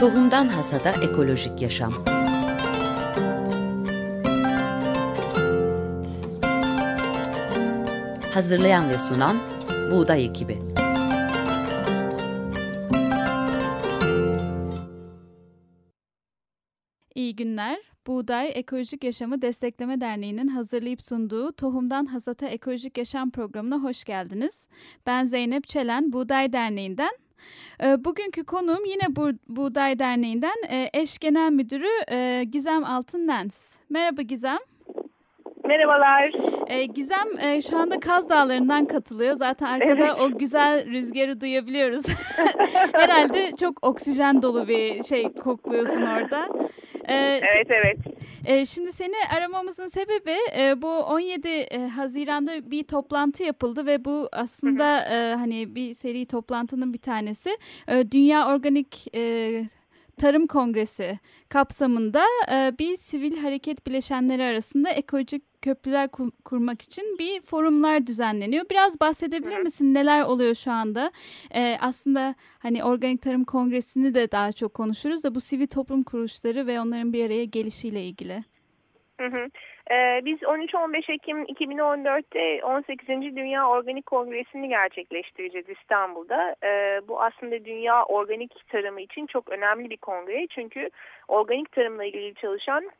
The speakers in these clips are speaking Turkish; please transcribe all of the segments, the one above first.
Tohumdan Hasada Ekolojik Yaşam Hazırlayan ve sunan Buğday Ekibi İyi günler. Buğday Ekolojik Yaşamı Destekleme Derneği'nin hazırlayıp sunduğu Tohumdan Hasata Ekolojik Yaşam programına hoş geldiniz. Ben Zeynep Çelen, Buğday Derneği'nden. Ee, bugünkü konuğum yine Bu Buğday Derneği'nden e, eş genel müdürü e, Gizem Altınlens. Merhaba Gizem. Merhabalar. E, Gizem e, şu anda Kaz Dağları'ndan katılıyor. Zaten arkada evet. o güzel rüzgarı duyabiliyoruz. Herhalde çok oksijen dolu bir şey kokluyorsun orada. E, evet evet. E, şimdi seni aramamızın sebebi e, bu 17 e, Haziran'da bir toplantı yapıldı ve bu aslında e, hani bir seri toplantının bir tanesi. E, Dünya Organik e, Tarım Kongresi kapsamında e, bir sivil hareket bileşenleri arasında ekolojik köprüler kur kurmak için bir forumlar düzenleniyor. Biraz bahsedebilir misin neler oluyor şu anda? E, aslında hani Organik Tarım Kongresi'ni de daha çok konuşuruz da bu sivil toplum kuruluşları ve onların bir araya gelişiyle ilgili. Hı hı. Ee, biz 13-15 Ekim 2014'te 18. Dünya Organik Kongresi'ni gerçekleştireceğiz İstanbul'da. Ee, bu aslında dünya organik tarımı için çok önemli bir kongre. Çünkü organik tarımla ilgili çalışan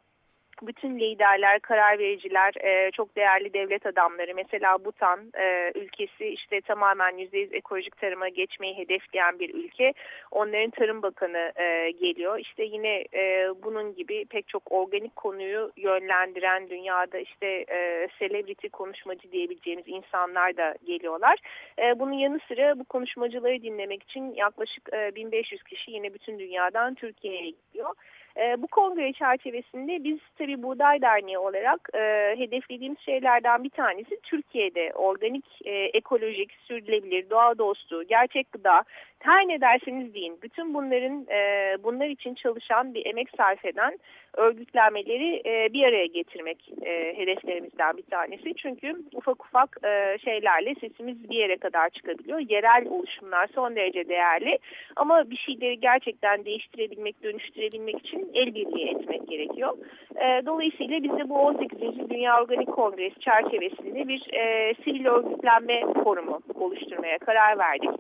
bütün liderler, karar vericiler, e, çok değerli devlet adamları mesela Butan e, ülkesi işte tamamen %100 ekolojik tarıma geçmeyi hedefleyen bir ülke. Onların Tarım Bakanı e, geliyor. İşte yine e, bunun gibi pek çok organik konuyu yönlendiren dünyada işte e, celebrity konuşmacı diyebileceğimiz insanlar da geliyorlar. E, bunun yanı sıra bu konuşmacıları dinlemek için yaklaşık e, 1500 kişi yine bütün dünyadan Türkiye'ye gidiyor. E, bu kongre çerçevesinde biz tabii Buğday Derneği olarak e, hedeflediğimiz şeylerden bir tanesi Türkiye'de organik, e, ekolojik, sürdürülebilir, doğa dostu, gerçek gıda, her ne derseniz deyin bütün bunların e, bunlar için çalışan bir emek sarf eden örgütlenmeleri e, bir araya getirmek e, hedeflerimizden bir tanesi. Çünkü ufak ufak e, şeylerle sesimiz bir yere kadar çıkabiliyor. Yerel oluşumlar son derece değerli ama bir şeyleri gerçekten değiştirebilmek, dönüştürebilmek için el birliği etmek gerekiyor. E, dolayısıyla biz de bu 18. Dünya Organik Kongresi çerçevesinde bir e, sivil örgütlenme forumu oluşturmaya karar verdik.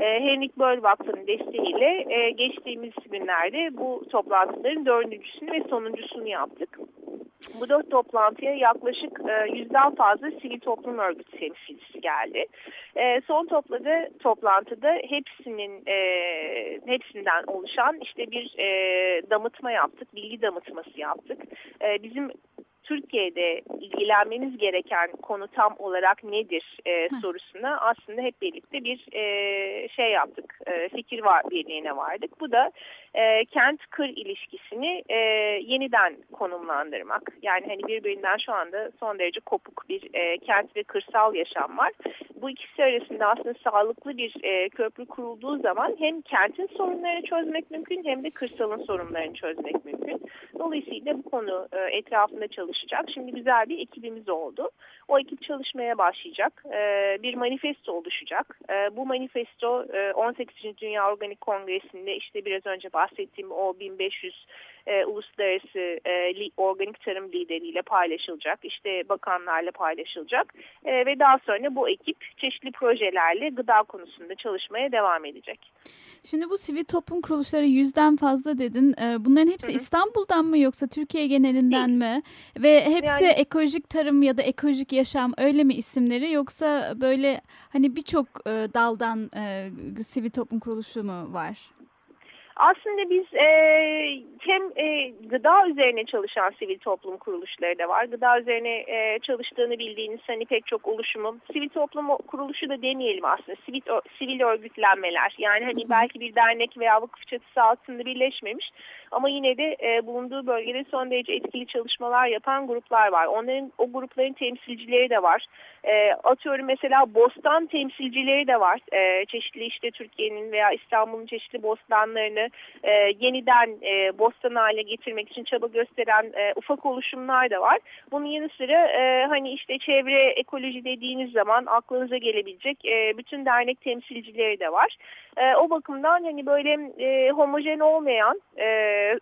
E, Henrik Böll Vakfı'nın desteğiyle e, geçtiğimiz günlerde bu toplantıların dördüncüsünü ve sonuncusunu yaptık. Bu dört toplantıya yaklaşık e, yüzden fazla sivil toplum örgütü temsilcisi geldi. E, son topladı, toplantıda hepsinin e, hepsinden oluşan işte bir e, damıtma yaptık, bilgi damıtması yaptık. E, bizim Türkiye'de ilgilenmeniz gereken konu tam olarak nedir e, sorusuna aslında hep birlikte bir e, şey yaptık, e, fikir var, birliğine vardık. Bu da e, kent-kır ilişkisini e, yeniden konumlandırmak. Yani hani birbirinden şu anda son derece kopuk bir e, kent ve kırsal yaşam var. Bu ikisi arasında aslında sağlıklı bir e, köprü kurulduğu zaman hem kentin sorunlarını çözmek mümkün hem de kırsalın sorunlarını çözmek mümkün. Dolayısıyla bu konu e, etrafında çalışacak. Şimdi güzel bir ekibimiz oldu. O ekip çalışmaya başlayacak. E, bir manifesto oluşacak. E, bu manifesto e, 18. Dünya Organik Kongresi'nde işte biraz önce bahsettiğim o 1500 e, uluslararası e, li, organik tarım lideriyle paylaşılacak. İşte bakanlarla paylaşılacak. E, ve daha sonra bu ekip çeşitli projelerle gıda konusunda çalışmaya devam edecek. Şimdi bu sivil toplum kuruluşları yüzden fazla dedin. E, bunların hepsi hı hı. İstanbul'dan mı yoksa Türkiye genelinden Değil. mi? Ve hepsi yani, ekolojik tarım ya da ekolojik yaşam öyle mi isimleri yoksa böyle hani birçok e, daldan e, sivil toplum kuruluşu mu var? Aslında biz e, hem e, gıda üzerine çalışan sivil toplum kuruluşları da var. Gıda üzerine e, çalıştığını bildiğiniz hani pek çok oluşumu, sivil toplum kuruluşu da demeyelim aslında. Sivil, sivil örgütlenmeler yani hani belki bir dernek veya vakıf çatısı altında birleşmemiş ama yine de e, bulunduğu bölgede son derece etkili çalışmalar yapan gruplar var. Onların o grupların temsilcileri de var. E, atıyorum mesela bostan temsilcileri de var. E, çeşitli işte Türkiye'nin veya İstanbul'un çeşitli bostanlarını e, yeniden e, bostan hale getirmek için çaba gösteren e, ufak oluşumlar da var. Bunun yanı sıra e, hani işte çevre ekoloji dediğiniz zaman aklınıza gelebilecek e, bütün dernek temsilcileri de var. E, o bakımdan hani böyle e, homojen olmayan e,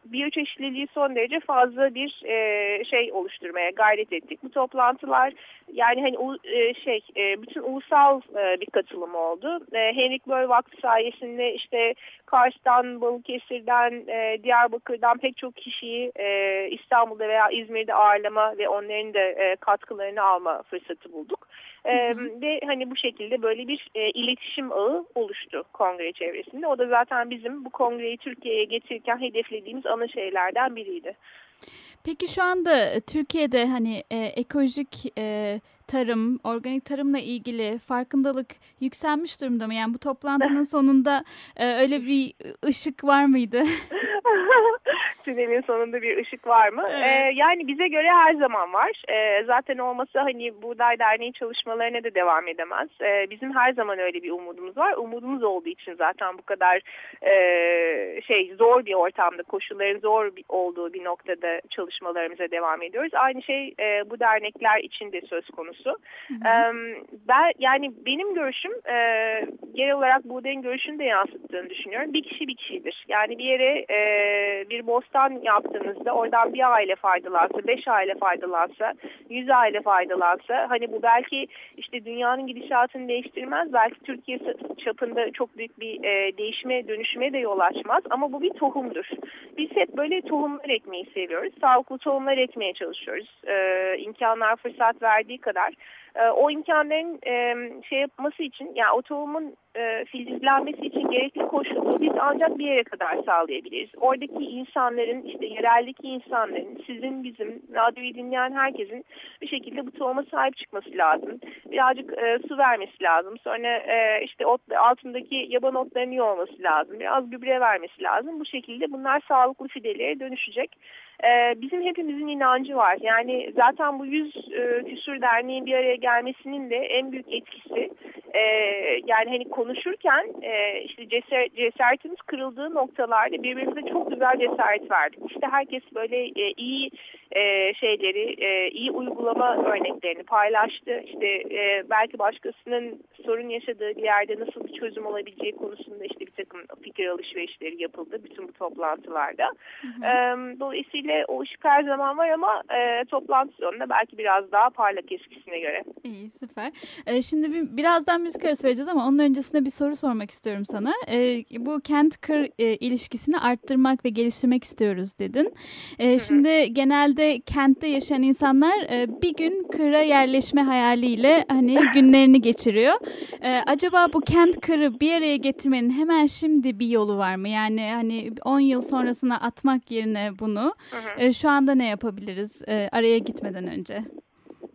biyoçeşitliliği son derece fazla bir e, şey oluşturmaya gayret ettik. Bu toplantılar yani hani e, şey e, bütün ulusal e, bir katılım oldu. E, Henrik Böll Vakfı sayesinde işte Kars'tan, Balıkesir'den, e, Diyarbakır'dan pek çok kişiyi e, İstanbul'da veya İzmir'de ağırlama ve onların da e, katkılarını alma fırsatı bulduk. E, ve hani bu şekilde böyle bir e, iletişim ağı oluştu kongre çevresinde. O da zaten bizim bu kongreyi Türkiye'ye getirirken hedeflediğimiz ana şeylerden biriydi. Peki şu anda Türkiye'de hani e, ekolojik e, tarım, organik tarımla ilgili farkındalık yükselmiş durumda mı? Yani bu toplantının sonunda e, öyle bir ışık var mıydı? Tünelin sonunda bir ışık var mı? Evet. Ee, yani bize göre her zaman var. Ee, zaten olmasa hani Buğday Derneği çalışmalarına da devam edemez. Ee, bizim her zaman öyle bir umudumuz var. Umudumuz olduğu için zaten bu kadar e, şey zor bir ortamda, koşulların zor bir, olduğu bir noktada çalışmalarımıza devam ediyoruz. Aynı şey e, bu dernekler için de söz konusu. Hı hı. ben yani benim görüşüm e, genel olarak Buğday'ın görüşünü de yansıttığını düşünüyorum. Bir kişi bir kişidir. Yani bir yere e, bir bostan yaptığınızda oradan bir aile faydalansa, beş aile faydalansa, yüz aile faydalansa hani bu belki işte dünyanın gidişatını değiştirmez. Belki Türkiye çapında çok büyük bir e, değişime, dönüşüme de yol açmaz. Ama bu bir tohumdur. Biz hep böyle tohumlar ekmeyi seviyoruz. Sağlıklı tohumlar ekmeye çalışıyoruz. E, imkanlar fırsat verdiği kadar e, o imkanların e, şey yapması için yani o e, filizlenmesi için gerekli koşulu biz ancak bir yere kadar sağlayabiliriz. Oradaki insanların işte yereldeki insanların sizin bizim radyoyu dinleyen herkesin bir şekilde bu tohuma sahip çıkması lazım. Birazcık e, su vermesi lazım. Sonra e, işte ot, altındaki yaban otlarının iyi olması lazım. Biraz gübre vermesi lazım. Bu şekilde bunlar sağlıklı fidelere dönüşecek. Ee, bizim hepimizin inancı var. Yani zaten bu yüz e, derneğin bir araya gelmesinin de en büyük etkisi e, yani hani konuşurken e, işte cesaret, cesaretimiz kırıldığı noktalarda birbirimize çok güzel cesaret verdik. İşte herkes böyle e, iyi e, şeyleri, e, iyi uygulama örneklerini paylaştı. İşte e, belki başkasının sorun yaşadığı bir yerde nasıl bir çözüm olabileceği konusunda işte bir takım fikir alışverişleri yapıldı bütün bu toplantılarda. Hı hı. E, dolayısıyla o ışık her zaman var ama e, toplantı sonunda belki biraz daha parlak eskisine göre. İyi süper. E, şimdi bir, birazdan müzik arası vereceğiz ama onun öncesinde bir soru sormak istiyorum sana. E, bu kent-kır e, ilişkisini arttırmak ve geliştirmek istiyoruz dedin. E, şimdi genelde kentte yaşayan insanlar e, bir gün kıra yerleşme hayaliyle hani günlerini geçiriyor. E, acaba bu kent-kırı bir araya getirmenin hemen şimdi bir yolu var mı? Yani hani 10 yıl sonrasına atmak yerine bunu e, şu anda ne yapabiliriz e, araya gitmeden önce?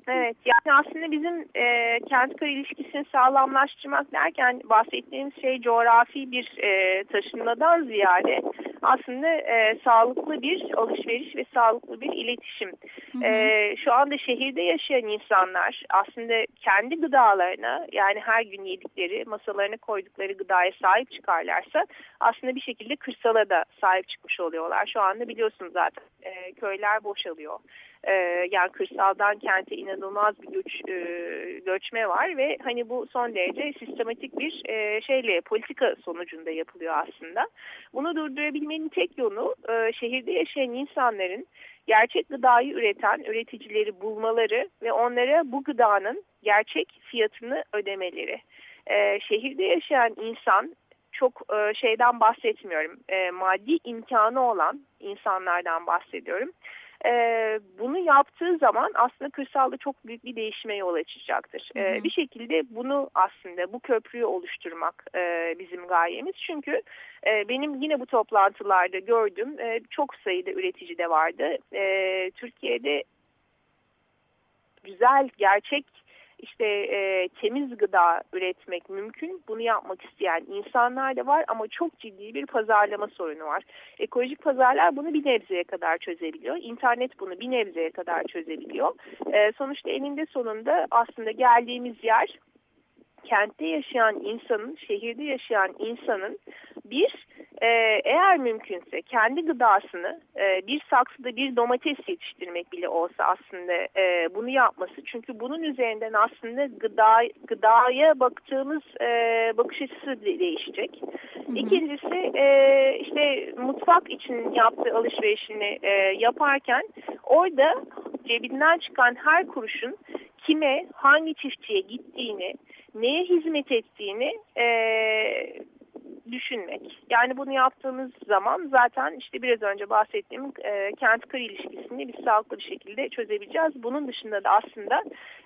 Evet yani aslında bizim e, kent köy ilişkisini sağlamlaştırmak derken bahsettiğimiz şey coğrafi bir e, taşınmadan ziyade aslında e, sağlıklı bir alışveriş ve sağlıklı bir iletişim. Hı hı. E, şu anda şehirde yaşayan insanlar aslında kendi gıdalarına yani her gün yedikleri masalarına koydukları gıdaya sahip çıkarlarsa aslında bir şekilde kırsala da sahip çıkmış oluyorlar. Şu anda biliyorsunuz zaten e, köyler boşalıyor. E, yani kırsaldan kente inanılmaz bir göç, e, göçme var ve hani bu son derece sistematik bir e, şeyle politika sonucunda yapılıyor aslında. Bunu durdurabilmenin tek yolu e, şehirde yaşayan insanların gerçek gıdayı üreten üreticileri bulmaları ve onlara bu gıdanın gerçek fiyatını ödemeleri. E, şehirde yaşayan insan çok e, şeyden bahsetmiyorum. E, maddi imkanı olan insanlardan bahsediyorum. E, bunu yaptığı zaman aslında kırsalda çok büyük bir değişime yol açacaktır. E, bir şekilde bunu aslında bu köprüyü oluşturmak e, bizim gayemiz. Çünkü e, benim yine bu toplantılarda gördüğüm e, çok sayıda üretici de vardı. E, Türkiye'de güzel, gerçek işte e, temiz gıda üretmek mümkün. Bunu yapmak isteyen insanlar da var ama çok ciddi bir pazarlama sorunu var. Ekolojik pazarlar bunu bir nebzeye kadar çözebiliyor. İnternet bunu bir nebzeye kadar çözebiliyor. E, sonuçta eninde sonunda aslında geldiğimiz yer kentte yaşayan insanın, şehirde yaşayan insanın bir e, eğer mümkünse kendi gıdasını e, bir saksıda bir domates yetiştirmek bile olsa aslında e, bunu yapması. Çünkü bunun üzerinden aslında gıda gıdaya baktığımız e, bakış açısı değişecek. Hı hı. İkincisi e, işte mutfak için yaptığı alışverişini e, yaparken orada cebinden çıkan her kuruşun kime, hangi çiftçiye gittiğini, neye hizmet ettiğini e, düşünmek. Yani bunu yaptığımız zaman zaten işte biraz önce bahsettiğim e, kent-kır ilişkisini biz sağlıklı bir şekilde çözebileceğiz. Bunun dışında da aslında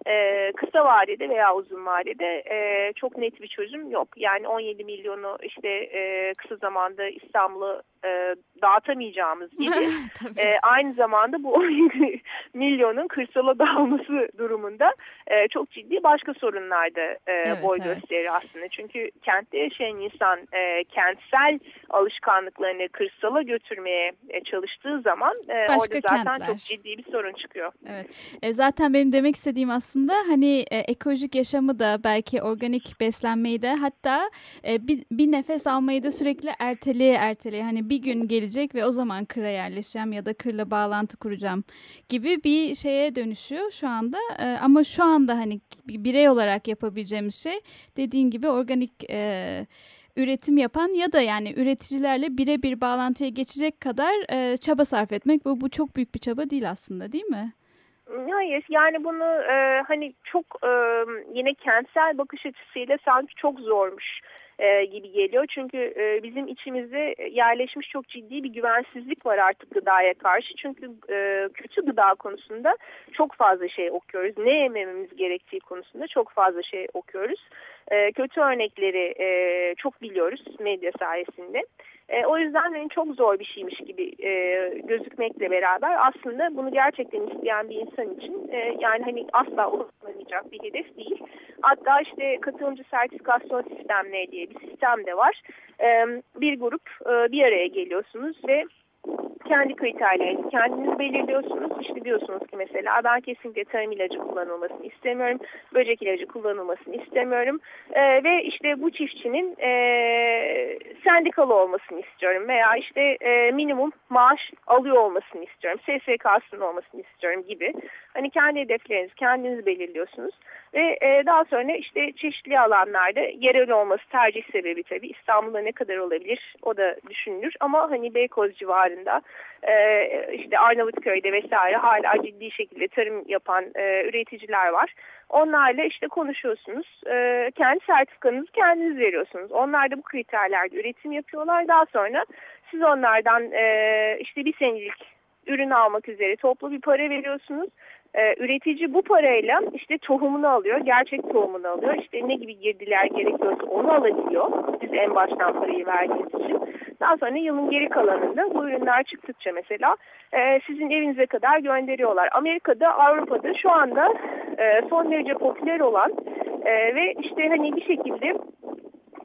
e, kısa vadede veya uzun vadede e, çok net bir çözüm yok. Yani 17 milyonu işte e, kısa zamanda İstanbul'u e, dağıtamayacağımız gibi e, aynı zamanda bu 17 milyonun kırsala dağılması durumunda e, çok ciddi başka sorunlar da e, evet, boy evet. gösterir aslında. Çünkü kentte yaşayan insan e, kentsel alışkanlıklarını kırsala götürmeye e, çalıştığı zaman e, orada zaten kentler. çok ciddi bir sorun çıkıyor. Evet. E, zaten benim demek istediğim aslında hani e, ekolojik yaşamı da belki organik beslenmeyi de hatta e, bir, bir nefes almayı da sürekli erteleye erteleye hani bir gün gelecek ve o zaman kıra yerleşeceğim ya da kırla bağlantı kuracağım gibi bir şeye dönüşüyor şu anda. E, ama şu anda hani birey olarak yapabileceğimiz şey dediğin gibi organik e, üretim yapan ya da yani üreticilerle birebir bağlantıya geçecek kadar e, çaba sarf etmek. Bu, bu çok büyük bir çaba değil aslında değil mi? Hayır yani bunu e, hani çok e, yine kentsel bakış açısıyla sanki çok zormuş e, gibi geliyor. Çünkü e, bizim içimizde yerleşmiş çok ciddi bir güvensizlik var artık gıdaya karşı. Çünkü e, kötü gıda konusunda çok fazla şey okuyoruz. Ne yemememiz gerektiği konusunda çok fazla şey okuyoruz. E, kötü örnekleri e, çok biliyoruz medya sayesinde. E, o yüzden hani çok zor bir şeymiş gibi e, gözükmekle beraber aslında bunu gerçekten isteyen bir insan için e, yani hani asla ulaşılamayacak bir hedef değil. Hatta işte katılımcı sertifikasyon sistemleri diye bir sistem de var. E, bir grup e, bir araya geliyorsunuz ve kendi kriterlerini kendiniz belirliyorsunuz. İşte diyorsunuz ki mesela ben kesinlikle tarım ilacı kullanılmasını istemiyorum. Böcek ilacı kullanılmasını istemiyorum. E, ve işte bu çiftçinin e, sendikalı olmasını istiyorum. Veya işte e, minimum maaş alıyor olmasını istiyorum. SSK'sının olmasını istiyorum gibi. Hani kendi hedeflerinizi kendiniz belirliyorsunuz. Ve e, daha sonra işte çeşitli alanlarda yerel olması tercih sebebi tabii. İstanbul'da ne kadar olabilir o da düşünülür. Ama hani Beykoz civarında e, işte Arnavutköy'de vesaire hala ciddi şekilde tarım yapan e, üreticiler var. Onlarla işte konuşuyorsunuz. E, kendi sertifikanızı kendiniz veriyorsunuz. Onlar da bu kriterlerde üretim yapıyorlar. Daha sonra siz onlardan e, işte bir senelik ürün almak üzere toplu bir para veriyorsunuz e, üretici bu parayla işte tohumunu alıyor, gerçek tohumunu alıyor. İşte ne gibi girdiler gerekiyorsa onu alabiliyor. Siz en baştan parayı verdiğiniz için. Daha sonra yılın geri kalanında bu ürünler çıktıkça mesela e, sizin evinize kadar gönderiyorlar. Amerika'da, Avrupa'da şu anda e, son derece popüler olan e, ve işte hani bir şekilde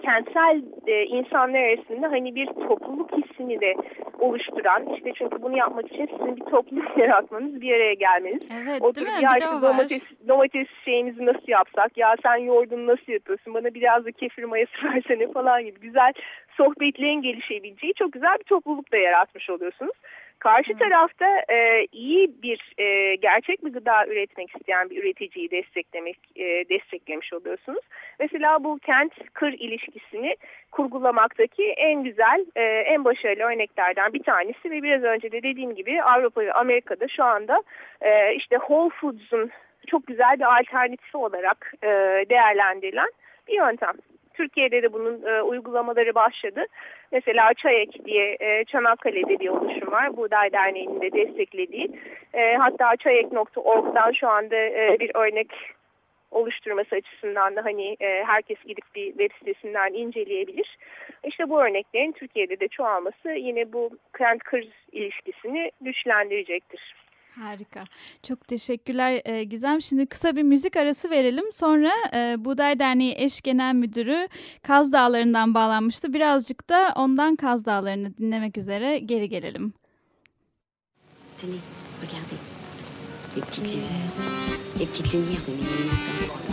kentsel e, insanlar arasında hani bir topluluk hissini de oluşturan işte çünkü bunu yapmak için sizin bir topluluk yaratmanız bir araya gelmeniz. Evet Oturup, değil mi? Ya işte domates, domates şeyinizi nasıl yapsak? Ya sen yoğurdunu nasıl yapıyorsun? Bana biraz da kefir mayası versene falan gibi. Güzel sohbetlerin gelişebileceği çok güzel bir topluluk da yaratmış oluyorsunuz. Karşı hmm. tarafta e, iyi bir e, gerçek bir gıda üretmek isteyen bir üreticiyi desteklemek e, desteklemiş oluyorsunuz. Mesela bu kent kır ilişkisini kurgulamaktaki en güzel, e, en başarılı örneklerden bir tanesi ve biraz önce de dediğim gibi Avrupa ve Amerika'da şu anda e, işte Whole Foods'un çok güzel bir alternatifi olarak e, değerlendirilen bir yöntem. Türkiye'de de bunun e, uygulamaları başladı. Mesela ÇAYEK diye e, Çanakkale'de bir oluşum var. Buğday Derneği'nin de desteklediği. E, hatta çayek.org'dan şu anda e, bir örnek oluşturması açısından da hani e, herkes gidip bir web sitesinden inceleyebilir. İşte bu örneklerin Türkiye'de de çoğalması yine bu kent kriz ilişkisini güçlendirecektir. Harika. Çok teşekkürler e, Gizem. Şimdi kısa bir müzik arası verelim. Sonra e, Buğday Derneği Eş Genel Müdürü Kaz Dağları'ndan bağlanmıştı. Birazcık da ondan Kaz Dağları'nı dinlemek üzere geri gelelim. Tenez, regardez. Les petites lueurs, les petites lumières de minuit matin.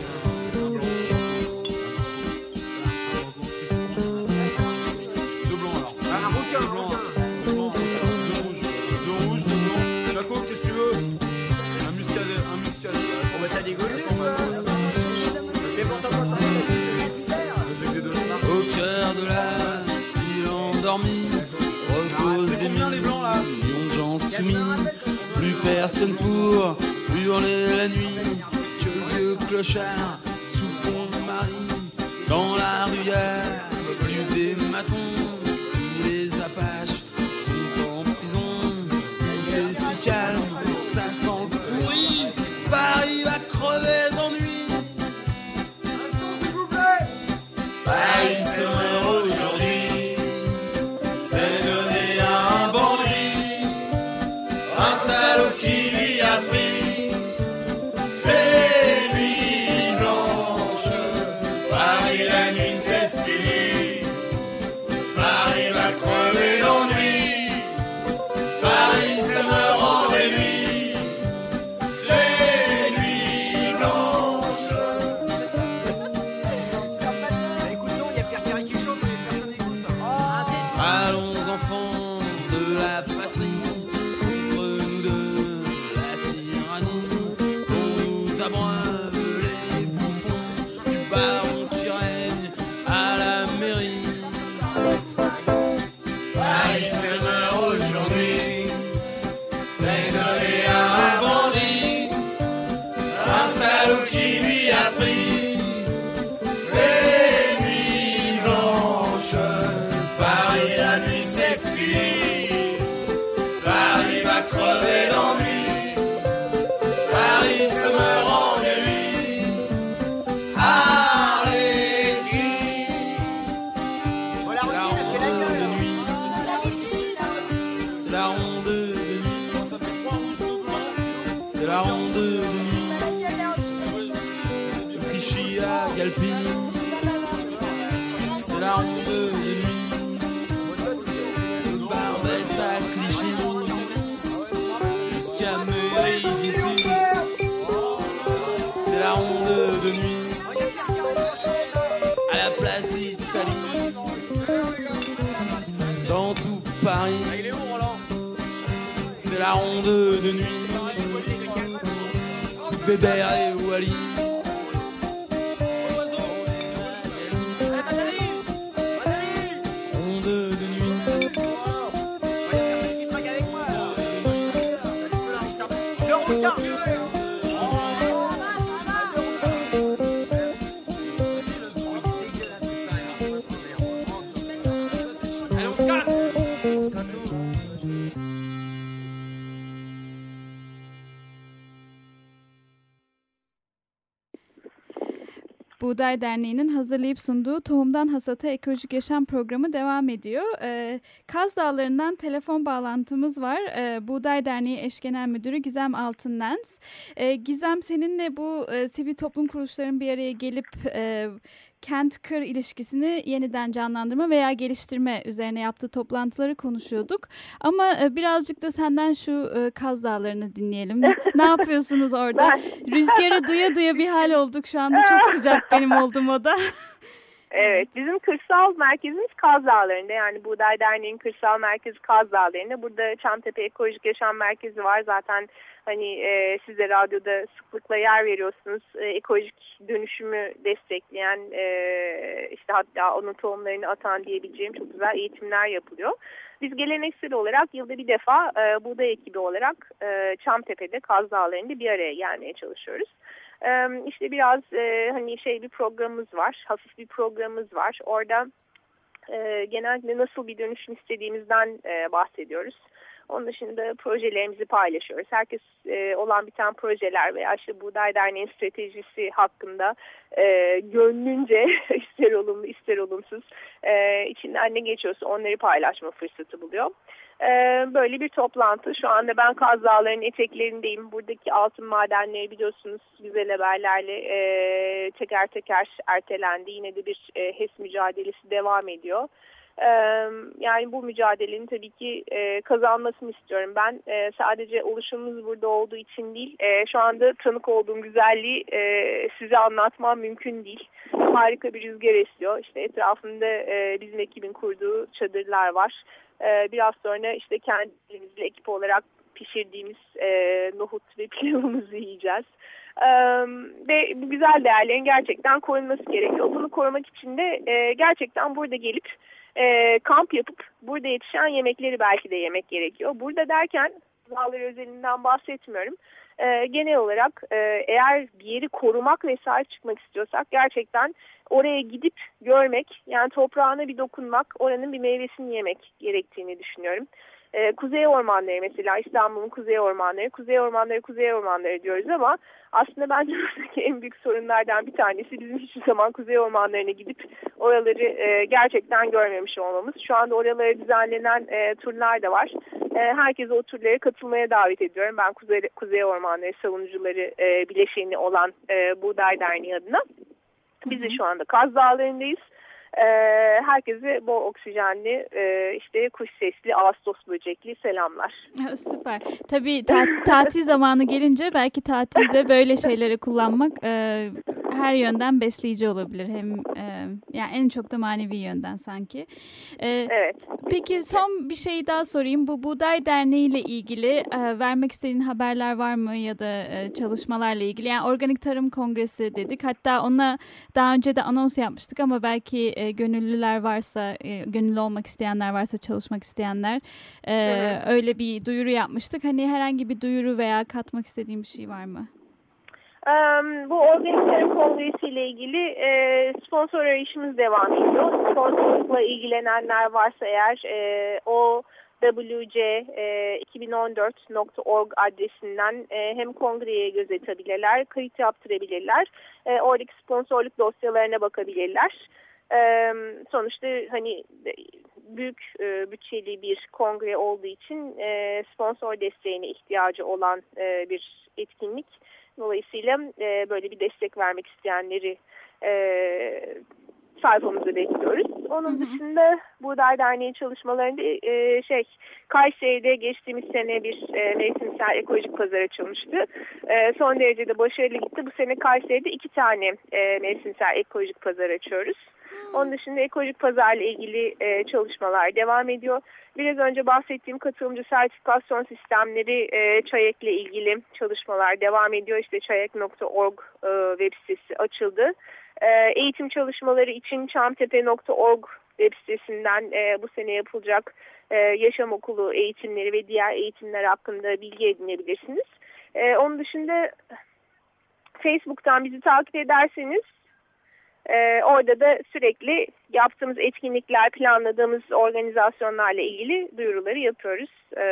Personne pour hurler la nuit que le vieux clochard sous pont Marie. Dans la rue, plus C'est la ronde de nuit. De Barbès à Clichy. Jusqu'à Mairie d'ici. C'est la ronde de nuit. À la place d'Italie. Dans tout Paris. C'est la ronde de nuit. Bébert et Wally. Buğday Derneği'nin hazırlayıp sunduğu Tohumdan Hasata Ekolojik Yaşam programı devam ediyor. Ee, Kaz Dağları'ndan telefon bağlantımız var. Ee, Buğday Derneği Eş Genel Müdürü Gizem Altınlens. Ee, Gizem seninle bu e, sivil toplum kuruluşlarının bir araya gelip e, kent-kır ilişkisini yeniden canlandırma veya geliştirme üzerine yaptığı toplantıları konuşuyorduk. Ama e, birazcık da senden şu e, Kaz Dağları'nı dinleyelim. ne yapıyorsunuz orada? Rüzgarı duya duya bir hal olduk şu anda. Çok sıcak benim olduğuma da. Evet, bizim kırsal merkezimiz Kaz Dağları'nda. Yani Buğday Derneği'nin kırsal merkezi Kaz Dağları'nda. Burada Çamtepe Ekolojik Yaşam Merkezi var. Zaten hani e, siz de radyoda sıklıkla yer veriyorsunuz. E, ekolojik dönüşümü destekleyen, e, işte hatta onun tohumlarını atan diyebileceğim çok güzel eğitimler yapılıyor. Biz geleneksel olarak yılda bir defa e, buğday ekibi olarak e, Çamtepe'de, Kaz Dağları'nda bir araya gelmeye çalışıyoruz. İşte biraz e, hani şey bir programımız var, hafif bir programımız var. Orada e, genellikle nasıl bir dönüşüm istediğimizden e, bahsediyoruz. Onun dışında projelerimizi paylaşıyoruz. Herkes e, olan biten projeler veya işte Buğday Derneği'nin stratejisi hakkında e, gönlünce ister olumlu ister olumsuz e, içinden ne geçiyorsa onları paylaşma fırsatı buluyor. E, böyle bir toplantı. Şu anda ben Kaz Dağları'nın eteklerindeyim. Buradaki altın madenleri biliyorsunuz güzel haberlerle e, teker teker ertelendi. Yine de bir e, HES mücadelesi devam ediyor. Yani bu mücadelenin tabii ki kazanmasını istiyorum. Ben sadece oluşumumuz burada olduğu için değil, şu anda tanık olduğum güzelliği size anlatmam mümkün değil. Harika bir rüzgar esiyor. İşte etrafında bizim ekibin kurduğu çadırlar var. Biraz sonra işte kendimizle ekip olarak pişirdiğimiz nohut ve pilavımızı yiyeceğiz. Ve bu güzel değerlerin gerçekten korunması gerekiyor. Bunu korumak için de gerçekten burada gelip e, kamp yapıp burada yetişen yemekleri belki de yemek gerekiyor. Burada derken gıdaları özelinden bahsetmiyorum. E, genel olarak e, eğer bir yeri korumak ve sahip çıkmak istiyorsak gerçekten oraya gidip görmek yani toprağına bir dokunmak oranın bir meyvesini yemek gerektiğini düşünüyorum. Ee, kuzey ormanları mesela İstanbul'un kuzey ormanları, kuzey ormanları, kuzey ormanları diyoruz ama aslında bence buradaki en büyük sorunlardan bir tanesi bizim hiçbir zaman kuzey ormanlarına gidip oraları e, gerçekten görmemiş olmamız. Şu anda oralara düzenlenen e, turlar da var. E, herkese o turlara katılmaya davet ediyorum. Ben Kuzey, kuzey Ormanları Savunucuları e, Bileşeni olan e, Buğday Derneği adına. Biz de şu anda Kaz Dağları'ndayız. E, herkese bol oksijenli, e, işte kuş sesli, Ağustos böcekli selamlar. Süper. Tabii ta tatil zamanı gelince belki tatilde böyle şeyleri kullanmak e, her yönden besleyici olabilir. Hem e, yani en çok da manevi yönden sanki. E, evet. Peki son bir şey daha sorayım. Bu Buğday Derneği ile ilgili e, vermek istediğin haberler var mı ya da e, çalışmalarla ilgili? Yani Organik Tarım Kongresi dedik. Hatta ona daha önce de anons yapmıştık ama belki e, gönüllüler varsa, e, gönüllü olmak isteyenler varsa, çalışmak isteyenler e, evet. öyle bir duyuru yapmıştık. Hani herhangi bir duyuru veya katmak istediğim bir şey var mı? Um, bu Organik Tarım Kongresi ile ilgili e, sponsor arayışımız devam ediyor. Sponsorlukla ilgilenenler varsa eğer e, o wc2014.org e, adresinden e, hem kongreye göz atabilirler, kayıt yaptırabilirler. E, oradaki sponsorluk dosyalarına bakabilirler. E, sonuçta hani büyük e, bütçeli bir kongre olduğu için e, sponsor desteğine ihtiyacı olan e, bir etkinlik. Dolayısıyla e, böyle bir destek vermek isteyenleri e, sayfamızda bekliyoruz. Onun dışında Buğday Derneği çalışmalarında e, şey Kayseri'de geçtiğimiz sene bir e, mevsimsel ekolojik pazar açılmıştı. E, son derece de başarılı gitti. Bu sene Kayseri'de iki tane e, mevsimsel ekolojik pazar açıyoruz. Onun dışında ekolojik pazarla ilgili e, çalışmalar devam ediyor. Biraz önce bahsettiğim katılımcı sertifikasyon sistemleri e, ÇAYEK'le ilgili çalışmalar devam ediyor. İşte çayek.org e, web sitesi açıldı. E, eğitim çalışmaları için çamtepe.org web sitesinden e, bu sene yapılacak e, yaşam okulu eğitimleri ve diğer eğitimler hakkında bilgi edinebilirsiniz. E, onun dışında Facebook'tan bizi takip ederseniz e, orada da sürekli yaptığımız etkinlikler, planladığımız organizasyonlarla ilgili duyuruları yapıyoruz. E,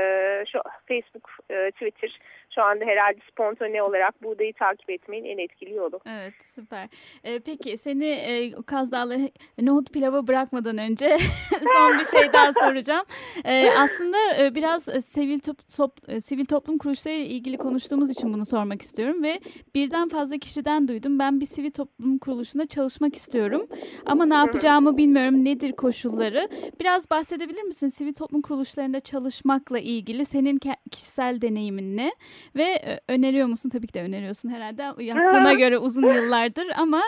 şu Facebook, e, Twitter şu anda herhalde spontane olarak buğdayı takip etmeyin en etkili yolu. Evet süper. E, peki seni e, Kaz Dağları nohut pilava bırakmadan önce son bir şey daha soracağım. E, aslında e, biraz e, sivil, top, top, e, sivil toplum kuruluşları ile ilgili konuştuğumuz için bunu sormak istiyorum ve birden fazla kişiden duydum. Ben bir sivil toplum kuruluşunda çalışmak istiyorum ama ne yapacağımı bilmiyorum. Nedir koşulları? Biraz bahsedebilir misin sivil toplum kuruluşlarında çalışmakla ilgili senin kişisel deneyimin ne? Ve e, öneriyor musun? Tabii ki de öneriyorsun herhalde. Yaptığına göre uzun yıllardır ama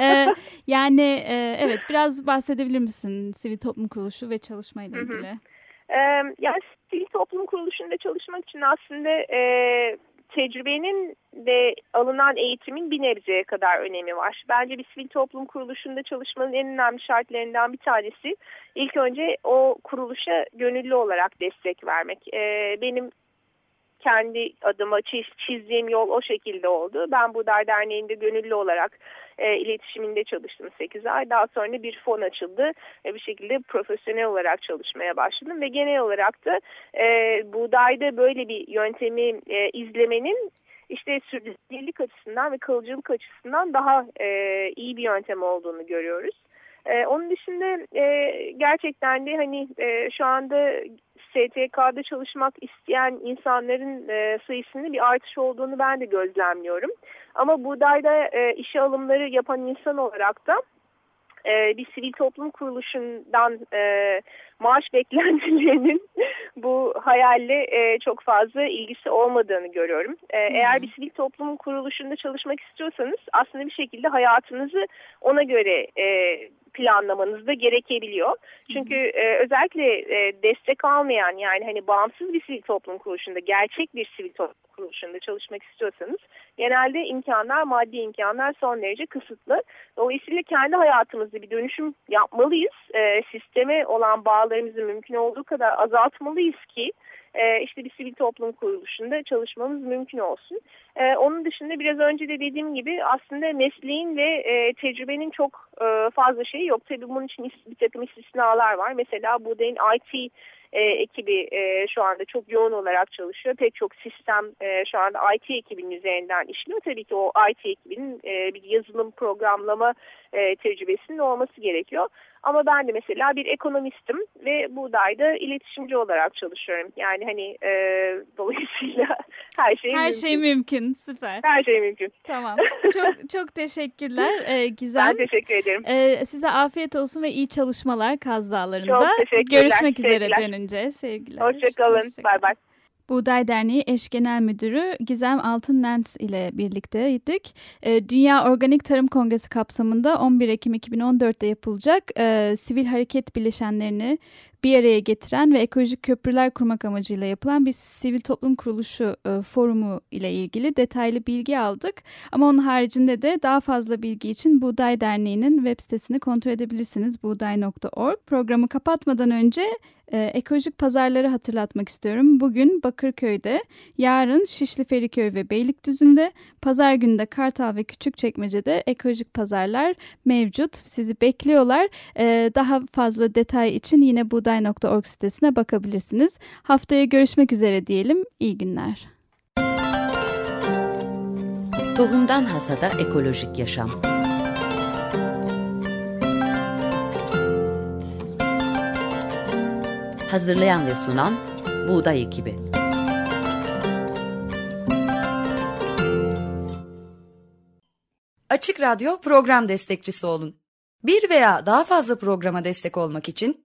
e, yani e, evet biraz bahsedebilir misin sivil toplum kuruluşu ve çalışmayla ilgili? Hı hı. Yani sivil toplum kuruluşunda çalışmak için aslında e, tecrübenin ve alınan eğitimin bir nebzeye kadar önemi var. Bence bir sivil toplum kuruluşunda çalışmanın en önemli şartlarından bir tanesi ilk önce o kuruluşa gönüllü olarak destek vermek. Ee, benim kendi adıma çiz, çizdiğim yol o şekilde oldu. Ben Budar Derneği'nde gönüllü olarak e, iletişiminde çalıştım 8 ay. Daha sonra bir fon açıldı. E, bir şekilde profesyonel olarak çalışmaya başladım ve genel olarak da e, buğdayda böyle bir yöntemi e, izlemenin işte sürdürülebilirlik açısından ve kalıcılık açısından daha e, iyi bir yöntem olduğunu görüyoruz. E, onun dışında e, gerçekten de hani e, şu anda STK'da çalışmak isteyen insanların e, sayısında bir artış olduğunu ben de gözlemliyorum. Ama buğdayda e, işe alımları yapan insan olarak da e, bir sivil toplum kuruluşundan e, maaş beklentilerinin bu hayalle e, çok fazla ilgisi olmadığını görüyorum. E, hmm. Eğer bir sivil toplum kuruluşunda çalışmak istiyorsanız aslında bir şekilde hayatınızı ona göre e, planlamanız da gerekebiliyor. Çünkü e, özellikle e, destek almayan yani hani bağımsız bir sivil toplum kuruluşunda gerçek bir sivil toplum kuruluşunda çalışmak istiyorsanız genelde imkanlar, maddi imkanlar son derece kısıtlı. Dolayısıyla kendi hayatımızda bir dönüşüm yapmalıyız. E, sisteme olan bağlarımızı mümkün olduğu kadar azaltmalıyız ki e, işte bir sivil toplum kuruluşunda çalışmamız mümkün olsun. E, onun dışında biraz önce de dediğim gibi aslında mesleğin ve e, tecrübenin çok e, fazla şeyi yok. Tabii bunun için bir takım istisnalar var. Mesela bu deyin IT e, ekibi e, şu anda çok yoğun olarak çalışıyor. Pek çok sistem e, şu anda IT ekibinin üzerinden işliyor. Tabii ki o IT ekibinin e, bir yazılım programlama e, tecrübesinin olması gerekiyor. Ama ben de mesela bir ekonomistim ve buğdayda iletişimci olarak çalışıyorum. Yani hani e, dolayısıyla her şey her mümkün. şey mümkün. Süper. Her şey mümkün. Tamam. Çok çok teşekkürler e, Gizem. Ben teşekkür ederim. E, size afiyet olsun ve iyi çalışmalar Kaz Dağları'nda. Çok teşekkürler. Görüşmek üzere Sevgiler. dönünce. Sevgiler. Hoşçakalın. Hoşça Bay bay. Buğday Derneği Eş Genel Müdürü Gizem Altın-Nens ile birlikteydik. E, Dünya Organik Tarım Kongresi kapsamında 11 Ekim 2014'te yapılacak e, sivil hareket bileşenlerini bir araya getiren ve ekolojik köprüler kurmak amacıyla yapılan bir sivil toplum kuruluşu e, forumu ile ilgili detaylı bilgi aldık. Ama onun haricinde de daha fazla bilgi için Buğday Derneği'nin web sitesini kontrol edebilirsiniz buğday.org. Programı kapatmadan önce e, ekolojik pazarları hatırlatmak istiyorum. Bugün Bakırköy'de, yarın Şişli Feriköy ve Beylikdüzü'nde, pazar günü de Kartal ve Küçükçekmece'de ekolojik pazarlar mevcut. Sizi bekliyorlar. E, daha fazla detay için yine buğday.org sitesine bakabilirsiniz. Haftaya görüşmek üzere diyelim. İyi günler. Tohumdan Hasada Ekolojik Yaşam Hazırlayan ve sunan Buğday Ekibi Açık Radyo program destekçisi olun. Bir veya daha fazla programa destek olmak için